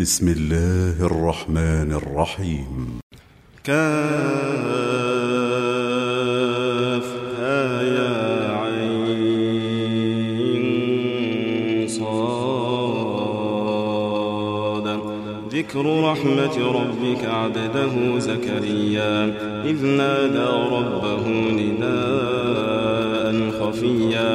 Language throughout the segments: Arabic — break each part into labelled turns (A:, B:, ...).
A: بسم الله الرحمن الرحيم.
B: كاف يا عين صاد. ذكر رحمة ربك عبده زكريا إذ نادى ربه نداء خفيا.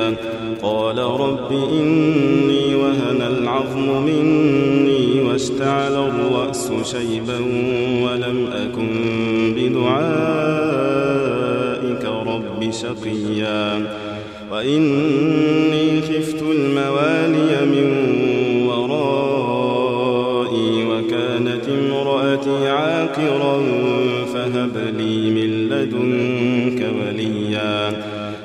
B: قال رب إني وهن العظم مني واشتعل الرأس شيبا ولم أكن بدعائك رب شقيا. وإني خفت الموالي من ورائي وكانت امرأتي عاقرا فهب لي من لدنك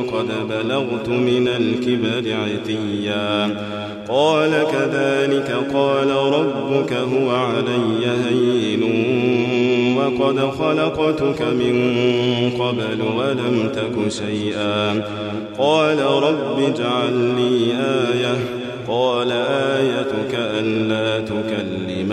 B: وقد بلغت من الكبر عتيا. قال كذلك قال ربك هو علي هين وقد خلقتك من قبل ولم تك شيئا. قال رب اجعل لي آية. قال آيتك ألا تكلم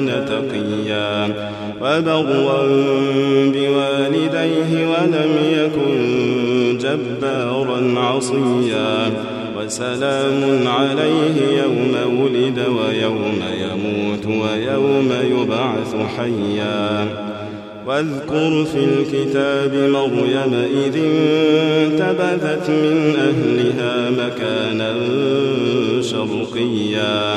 B: وكان تقيا. وبرا بوالديه ولم يكن جبارا عصيا. وسلام عليه يوم ولد ويوم يموت ويوم يبعث حيا. واذكر في الكتاب مريم إذ انتبذت من أهلها مكانا شرقيا.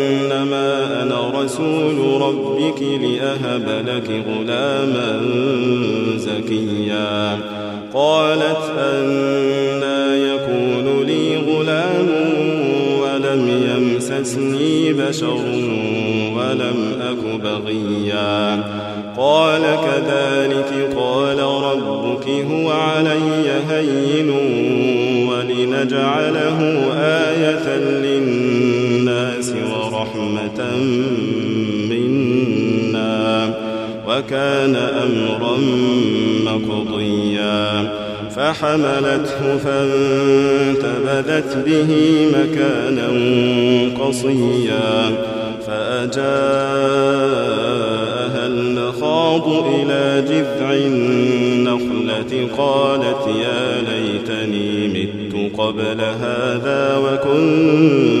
B: رسول ربك لأهب لك غلاما زكيا. قالت أنا يكون لي غلام ولم يمسسني بشر ولم أك بغيا. قال كذلك قال ربك هو علي هين ولنجعله آية للناس ورحمة وكان أمرا مقضيا فحملته فانتبذت به مكانا قصيا فأجاءها المخاض إلى جذع النخلة قالت يا ليتني مت قبل هذا وكنت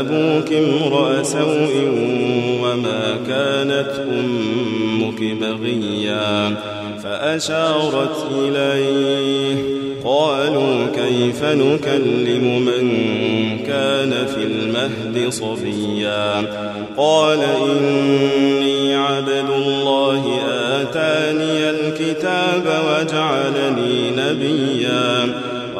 B: أبوك امرأ سوء وما كانت أمك بغيا فأشارت إليه قالوا كيف نكلم من كان في المهد صبيا قال إني عبد الله آتاني الكتاب وجعلني نبيا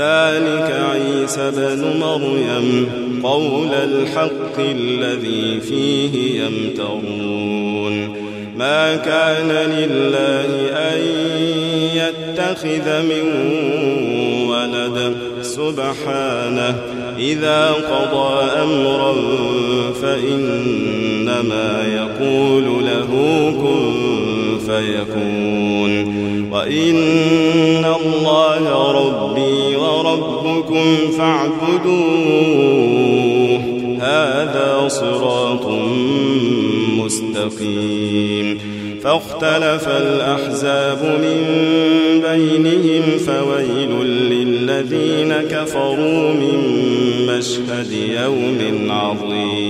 B: ذلك عيسى بن مريم قول الحق الذي فيه يمترون. ما كان لله أن يتخذ من ولد سبحانه. إذا قضى أمرا فإنما يقول له كن فيكون وإن الله ربي وربكم فاعبدوه. هذا صراط مستقيم. فاختلف الأحزاب من بينهم فويل للذين كفروا من مشهد يوم عظيم.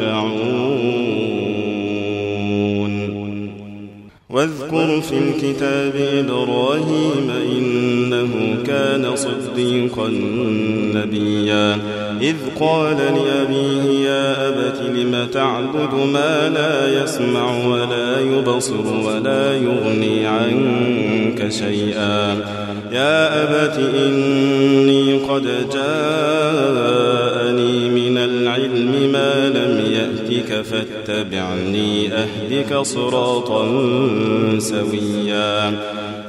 B: يرجعون واذكر في الكتاب إبراهيم إنه كان صديقا نبيا. إذ قال لأبيه يا أبت لم تعبد ما لا يسمع ولا يبصر ولا يغني عنك شيئا. يا أبت إني قد جاءني فاتبعني أهدك صراطا سويا.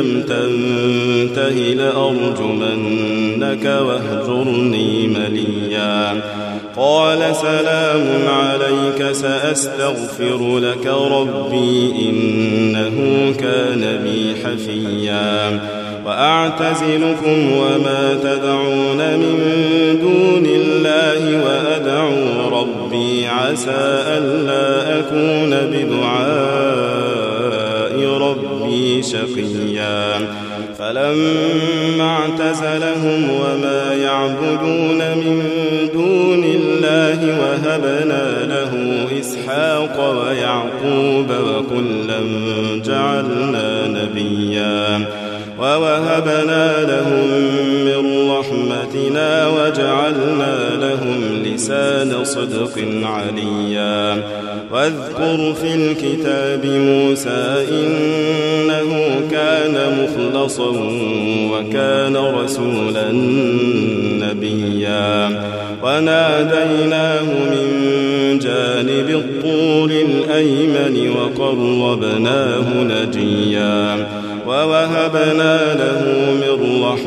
B: لم تنته لأرجمنك واهجرني مليا. قال سلام عليك سأستغفر لك ربي إنه كان بي حفيا. وأعتزلكم وما تدعون من دون الله وأدعو ربي عسى ألا أكون بدعاء. ربي شقيا. فلما اعتزلهم وما يعبدون من دون الله وهبنا له إسحاق ويعقوب وكلا جعلنا نبيا. ووهبنا لهم رحمتنا وجعلنا لهم لسان صدق عليا. واذكر في الكتاب موسى إنه كان مخلصا وكان رسولا نبيا. وناديناه من جانب الطور الأيمن وقربناه نجيا. ووهبنا له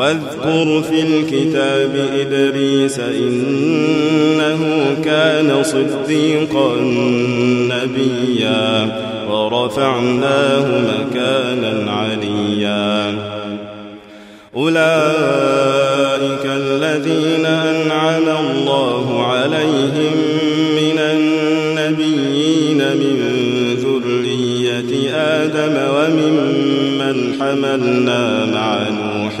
B: واذكر في الكتاب إدريس إنه كان صديقا نبيا ورفعناه مكانا عليا. أولئك الذين أنعم الله عليهم من النبيين من ذرية آدم وممن حملنا مع نوح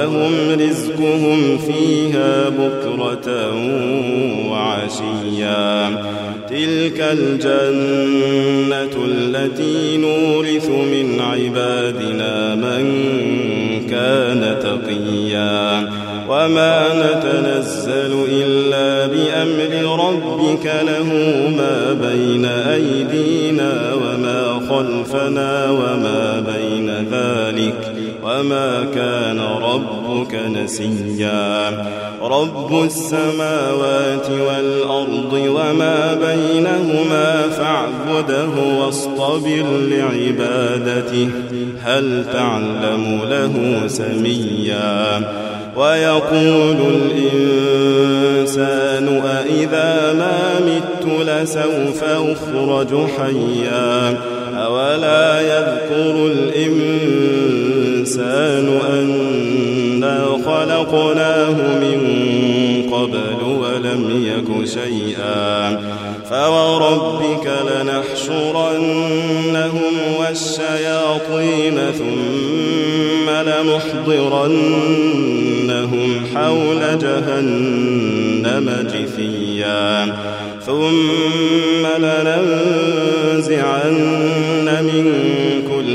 B: ولهم رزقهم فيها بكرة وعشيا. تلك الجنة التي نورث من عبادنا من كان تقيا. وما نتنزل إلا بأمر ربك له ما بين أيدينا وما خلفنا وما بين وما كان ربك نسيا. رب السماوات والأرض وما بينهما فاعبده واصطبر لعبادته. هل تعلم له سميا؟ ويقول الإنسان أإذا ما مت لسوف أخرج حيا. أولا يذكر الإنسان أنا خلقناه من قبل ولم يك شيئا. فوربك لنحشرنهم والشياطين ثم لنحضرنهم حول جهنم جثيا. ثم لننزعن من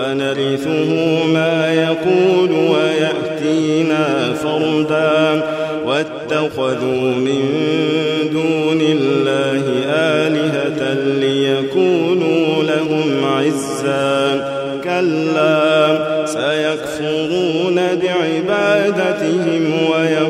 B: ونرثه ما يقول ويأتينا فردا. واتخذوا من دون الله آلهة ليكونوا لهم عزا. كلا سيكفرون بعبادتهم ويكونون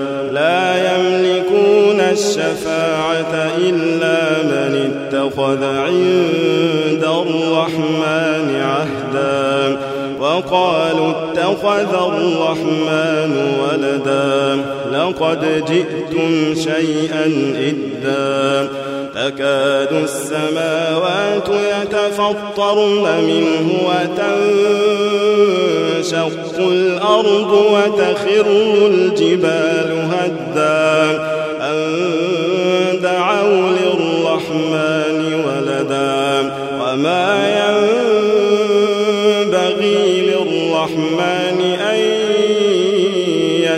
B: الشفاعة إلا من اتخذ عند الرحمن عهدا. وقالوا اتخذ الرحمن ولدا. لقد جئتم شيئا إدا. تكاد السماوات يتفطرن منه وتنشق الأرض وتخر الجبال هدا.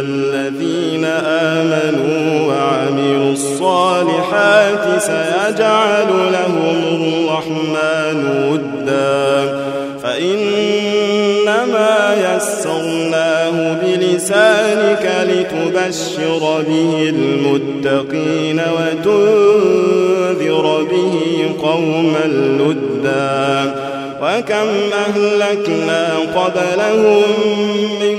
B: الذين آمنوا وعملوا الصالحات سيجعل لهم الرحمن ودا. فإنما يسرناه بلسانك لتبشر به المتقين وتنذر به قوما لدا. وكم أهلكنا قبلهم من